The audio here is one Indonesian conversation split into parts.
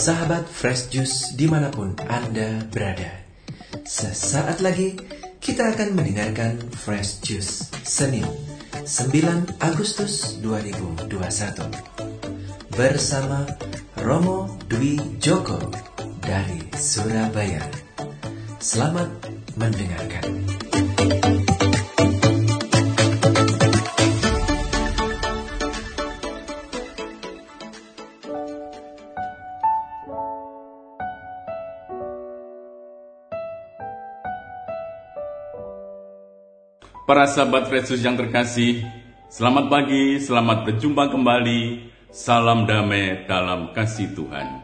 Sahabat Fresh Juice di mana pun Anda berada. Sesaat lagi kita akan mendengarkan Fresh Juice Senin 9 Agustus 2021 Bersama Romo Dwi Joko dari Surabaya. Selamat mendengarkan Para sahabat Yesus yang terkasih, selamat pagi, selamat berjumpa kembali. Salam damai dalam kasih Tuhan.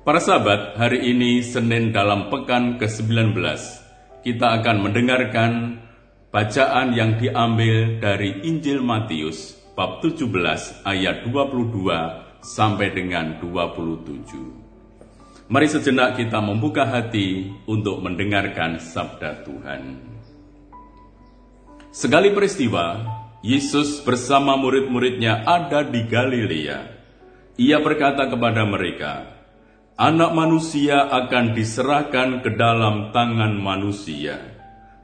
Para sahabat, hari ini Senin dalam pekan ke-19, kita akan mendengarkan bacaan yang diambil dari Injil Matius bab 17 ayat 22 sampai dengan 27. Mari sejenak kita membuka hati untuk mendengarkan sabda Tuhan. Sekali peristiwa, Yesus bersama murid-muridnya ada di Galilea. Ia berkata kepada mereka, Anak manusia akan diserahkan ke dalam tangan manusia.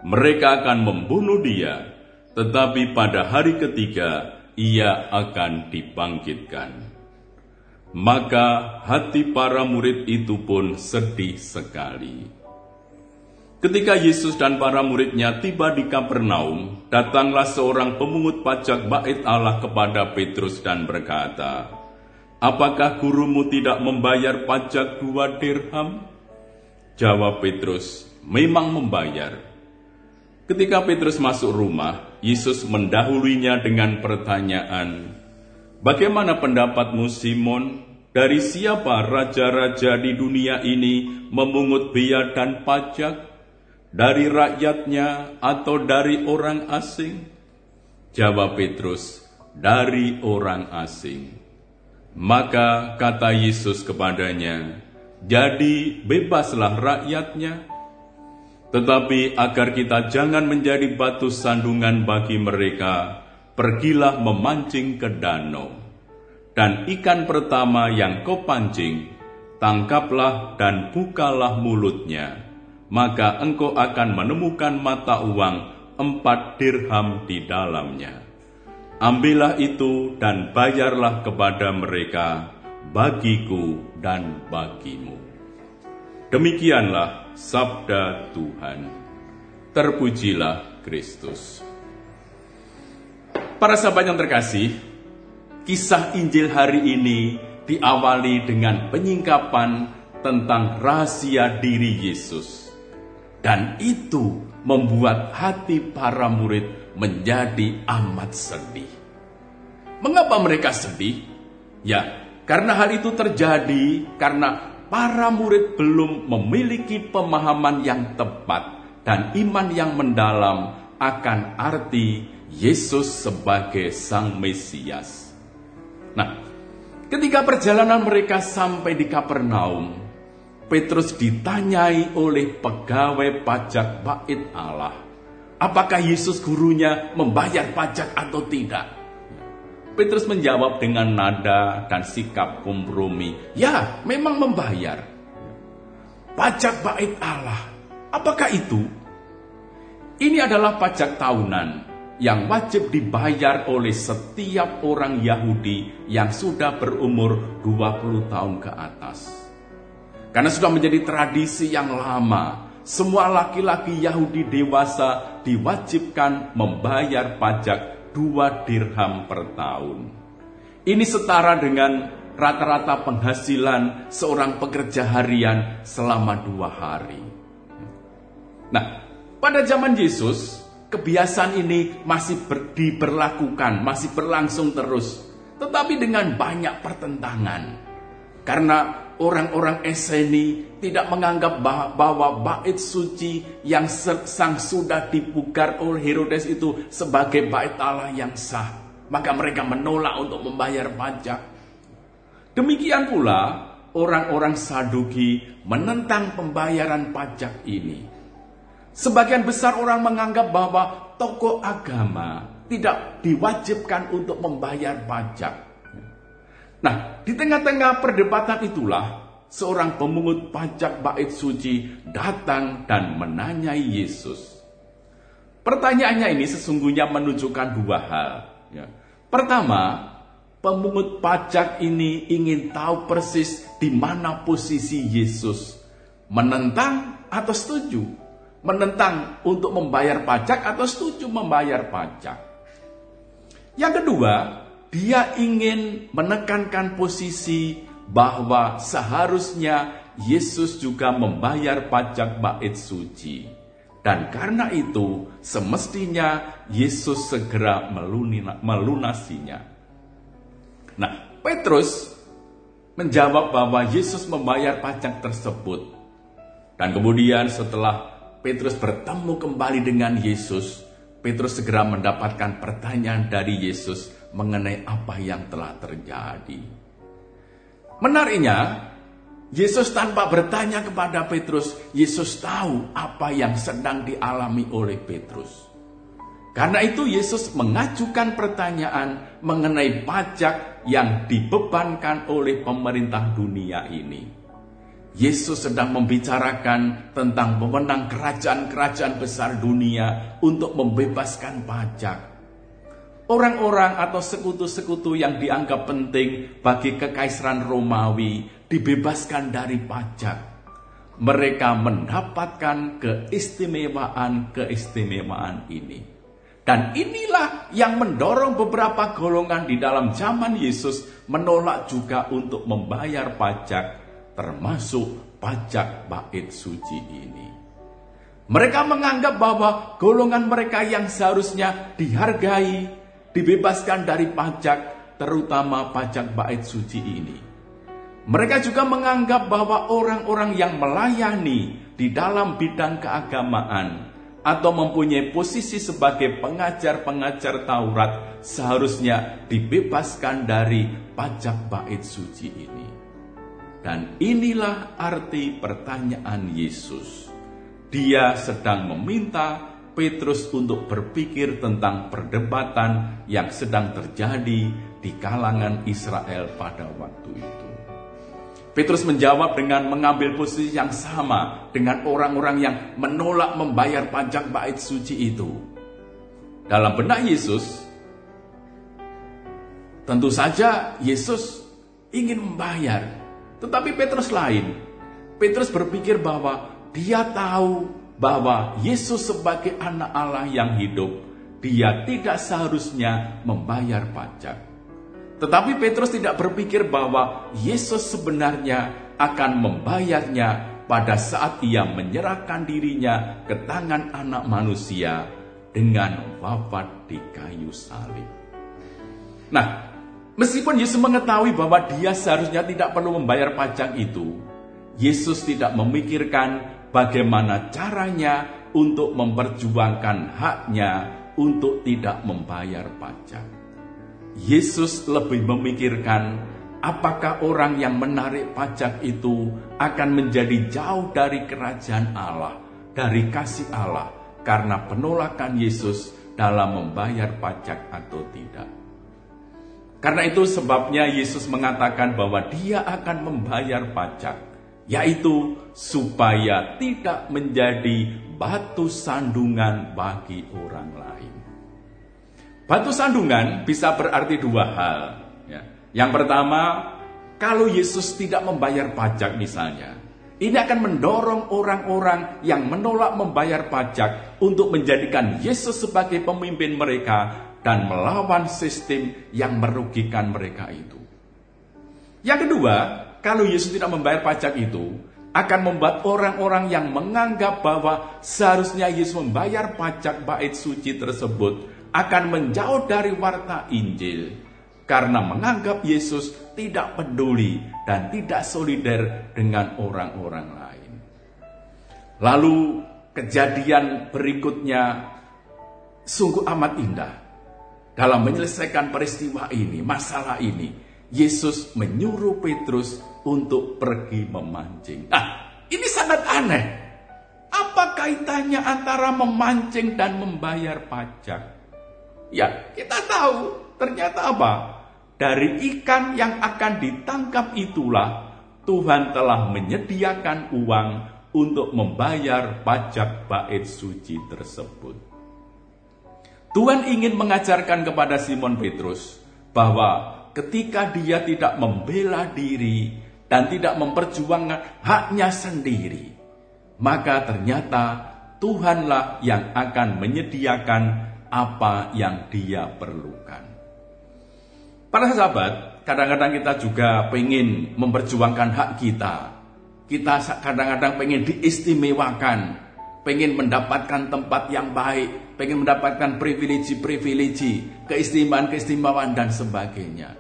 Mereka akan membunuh dia, tetapi pada hari ketiga ia akan dibangkitkan. Maka hati para murid itu pun sedih sekali. Ketika Yesus dan para muridnya tiba di Kapernaum, datanglah seorang pemungut pajak bait Allah kepada Petrus dan berkata, Apakah gurumu tidak membayar pajak dua dirham? Jawab Petrus, memang membayar. Ketika Petrus masuk rumah, Yesus mendahulunya dengan pertanyaan, Bagaimana pendapatmu Simon? Dari siapa raja-raja di dunia ini memungut bea dan pajak? Dari rakyatnya atau dari orang asing? Jawab Petrus, dari orang asing. Maka kata Yesus kepadanya, jadi bebaslah rakyatnya. Tetapi agar kita jangan menjadi batu sandungan bagi mereka, pergilah memancing ke danau. Dan ikan pertama yang kau pancing, tangkaplah dan bukalah mulutnya maka engkau akan menemukan mata uang empat dirham di dalamnya. Ambillah itu dan bayarlah kepada mereka, bagiku dan bagimu. Demikianlah sabda Tuhan. Terpujilah Kristus. Para sahabat yang terkasih, kisah Injil hari ini diawali dengan penyingkapan tentang rahasia diri Yesus dan itu membuat hati para murid menjadi amat sedih. Mengapa mereka sedih? Ya, karena hal itu terjadi karena para murid belum memiliki pemahaman yang tepat dan iman yang mendalam akan arti Yesus sebagai Sang Mesias. Nah, ketika perjalanan mereka sampai di Kapernaum, Petrus ditanyai oleh pegawai pajak bait Allah, apakah Yesus gurunya membayar pajak atau tidak? Petrus menjawab dengan nada dan sikap kompromi, ya memang membayar. Pajak bait Allah, apakah itu? Ini adalah pajak tahunan yang wajib dibayar oleh setiap orang Yahudi yang sudah berumur 20 tahun ke atas. Karena sudah menjadi tradisi yang lama, semua laki-laki Yahudi dewasa diwajibkan membayar pajak dua dirham per tahun. Ini setara dengan rata-rata penghasilan seorang pekerja harian selama dua hari. Nah, pada zaman Yesus, kebiasaan ini masih ber, diberlakukan, masih berlangsung terus, tetapi dengan banyak pertentangan. Karena orang-orang Eseni tidak menganggap bahwa bait suci yang sang sudah dipugar oleh Herodes itu sebagai bait Allah yang sah. Maka mereka menolak untuk membayar pajak. Demikian pula orang-orang Saduki menentang pembayaran pajak ini. Sebagian besar orang menganggap bahwa tokoh agama tidak diwajibkan untuk membayar pajak. Nah, di tengah-tengah perdebatan itulah seorang pemungut pajak bait suci datang dan menanyai Yesus. Pertanyaannya ini sesungguhnya menunjukkan dua hal. Ya. Pertama, pemungut pajak ini ingin tahu persis di mana posisi Yesus. Menentang atau setuju? Menentang untuk membayar pajak atau setuju membayar pajak? Yang kedua, dia ingin menekankan posisi bahwa seharusnya Yesus juga membayar pajak bait suci. Dan karena itu, semestinya Yesus segera melunasinya. Nah, Petrus menjawab bahwa Yesus membayar pajak tersebut. Dan kemudian setelah Petrus bertemu kembali dengan Yesus, Petrus segera mendapatkan pertanyaan dari Yesus mengenai apa yang telah terjadi. Menariknya, Yesus tanpa bertanya kepada Petrus, Yesus tahu apa yang sedang dialami oleh Petrus. Karena itu Yesus mengajukan pertanyaan mengenai pajak yang dibebankan oleh pemerintah dunia ini. Yesus sedang membicarakan tentang pemenang kerajaan-kerajaan besar dunia untuk membebaskan pajak. Orang-orang atau sekutu-sekutu yang dianggap penting bagi kekaisaran Romawi dibebaskan dari pajak. Mereka mendapatkan keistimewaan-keistimewaan ini. Dan inilah yang mendorong beberapa golongan di dalam zaman Yesus menolak juga untuk membayar pajak, termasuk pajak bait suci ini. Mereka menganggap bahwa golongan mereka yang seharusnya dihargai, dibebaskan dari pajak, terutama pajak bait suci ini. Mereka juga menganggap bahwa orang-orang yang melayani di dalam bidang keagamaan atau mempunyai posisi sebagai pengajar-pengajar Taurat seharusnya dibebaskan dari pajak bait suci ini. Dan inilah arti pertanyaan Yesus. Dia sedang meminta Petrus untuk berpikir tentang perdebatan yang sedang terjadi di kalangan Israel pada waktu itu. Petrus menjawab dengan mengambil posisi yang sama dengan orang-orang yang menolak membayar pajak bait suci itu. Dalam benak Yesus, tentu saja Yesus ingin membayar, tetapi Petrus lain. Petrus berpikir bahwa dia tahu bahwa Yesus sebagai anak Allah yang hidup, dia tidak seharusnya membayar pajak. Tetapi Petrus tidak berpikir bahwa Yesus sebenarnya akan membayarnya pada saat ia menyerahkan dirinya ke tangan anak manusia dengan wafat di kayu salib. Nah, meskipun Yesus mengetahui bahwa dia seharusnya tidak perlu membayar pajak itu, Yesus tidak memikirkan bagaimana caranya untuk memperjuangkan haknya untuk tidak membayar pajak. Yesus lebih memikirkan apakah orang yang menarik pajak itu akan menjadi jauh dari kerajaan Allah, dari kasih Allah, karena penolakan Yesus dalam membayar pajak atau tidak. Karena itu sebabnya Yesus mengatakan bahwa dia akan membayar pajak yaitu supaya tidak menjadi batu sandungan bagi orang lain. Batu sandungan bisa berarti dua hal. Ya. Yang pertama, kalau Yesus tidak membayar pajak misalnya, ini akan mendorong orang-orang yang menolak membayar pajak untuk menjadikan Yesus sebagai pemimpin mereka dan melawan sistem yang merugikan mereka itu. Yang kedua, kalau Yesus tidak membayar pajak itu, akan membuat orang-orang yang menganggap bahwa seharusnya Yesus membayar pajak bait suci tersebut akan menjauh dari warta Injil karena menganggap Yesus tidak peduli dan tidak solider dengan orang-orang lain. Lalu kejadian berikutnya sungguh amat indah dalam menyelesaikan peristiwa ini, masalah ini. Yesus menyuruh Petrus untuk pergi memancing. Nah, ini sangat aneh. Apa kaitannya antara memancing dan membayar pajak? Ya, kita tahu ternyata apa? Dari ikan yang akan ditangkap itulah Tuhan telah menyediakan uang untuk membayar pajak bait suci tersebut. Tuhan ingin mengajarkan kepada Simon Petrus bahwa ketika dia tidak membela diri dan tidak memperjuangkan haknya sendiri, maka ternyata Tuhanlah yang akan menyediakan apa yang dia perlukan. Para sahabat, kadang-kadang kita juga pengen memperjuangkan hak kita. Kita kadang-kadang pengen diistimewakan, pengen mendapatkan tempat yang baik, pengen mendapatkan privilegi-privilegi, keistimewaan-keistimewaan dan sebagainya.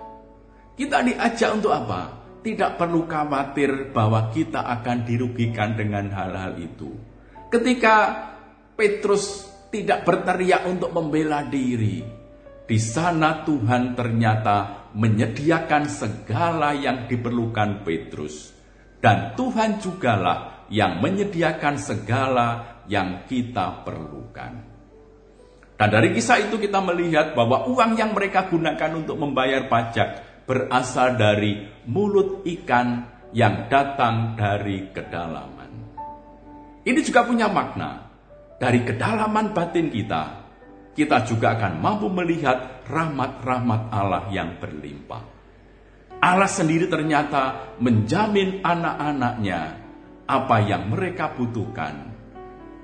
Kita diajak untuk apa? Tidak perlu khawatir bahwa kita akan dirugikan dengan hal-hal itu. Ketika Petrus tidak berteriak untuk membela diri, di sana Tuhan ternyata menyediakan segala yang diperlukan Petrus. Dan Tuhan jugalah yang menyediakan segala yang kita perlukan. Dan dari kisah itu kita melihat bahwa uang yang mereka gunakan untuk membayar pajak berasal dari mulut ikan yang datang dari kedalaman. Ini juga punya makna. Dari kedalaman batin kita, kita juga akan mampu melihat rahmat-rahmat Allah yang berlimpah. Allah sendiri ternyata menjamin anak-anaknya apa yang mereka butuhkan.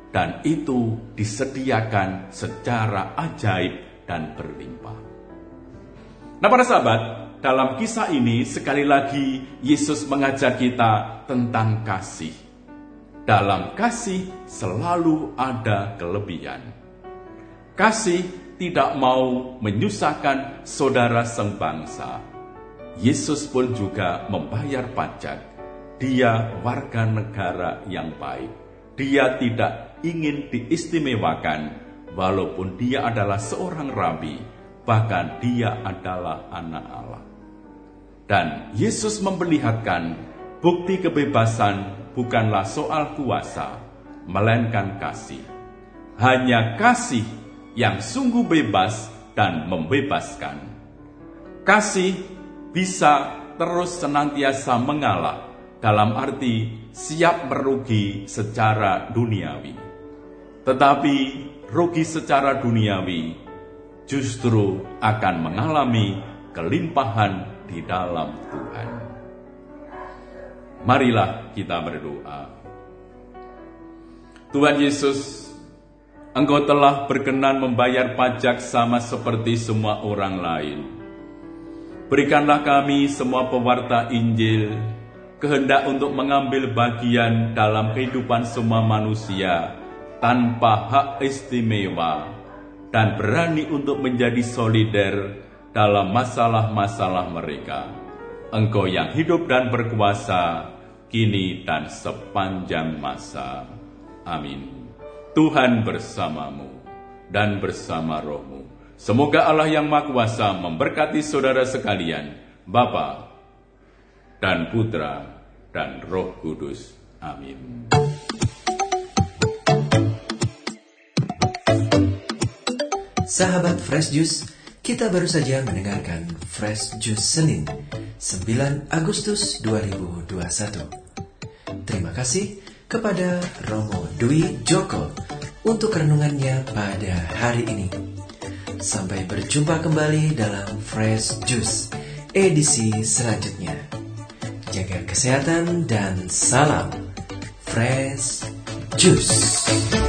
Dan itu disediakan secara ajaib dan berlimpah. Nah para sahabat, dalam kisah ini sekali lagi Yesus mengajar kita tentang kasih. Dalam kasih selalu ada kelebihan. Kasih tidak mau menyusahkan saudara sebangsa. Yesus pun juga membayar pajak. Dia warga negara yang baik. Dia tidak ingin diistimewakan, walaupun dia adalah seorang rabi, bahkan dia adalah anak Allah. Dan Yesus memperlihatkan bukti kebebasan bukanlah soal kuasa, melainkan kasih. Hanya kasih yang sungguh bebas dan membebaskan. Kasih bisa terus senantiasa mengalah dalam arti siap merugi secara duniawi. Tetapi rugi secara duniawi justru akan mengalami kelimpahan di dalam Tuhan. Marilah kita berdoa. Tuhan Yesus, Engkau telah berkenan membayar pajak sama seperti semua orang lain. Berikanlah kami semua pewarta Injil kehendak untuk mengambil bagian dalam kehidupan semua manusia tanpa hak istimewa dan berani untuk menjadi solider dalam masalah-masalah mereka. Engkau yang hidup dan berkuasa kini dan sepanjang masa. Amin. Tuhan bersamamu dan bersama rohmu. Semoga Allah yang Maha Kuasa memberkati saudara sekalian, Bapa dan Putra dan Roh Kudus. Amin. Sahabat Fresh Juice, kita baru saja mendengarkan Fresh Juice Senin, 9 Agustus 2021. Terima kasih kepada Romo Dwi Joko untuk renungannya pada hari ini. Sampai berjumpa kembali dalam Fresh Juice edisi selanjutnya. Jaga kesehatan dan salam Fresh Juice.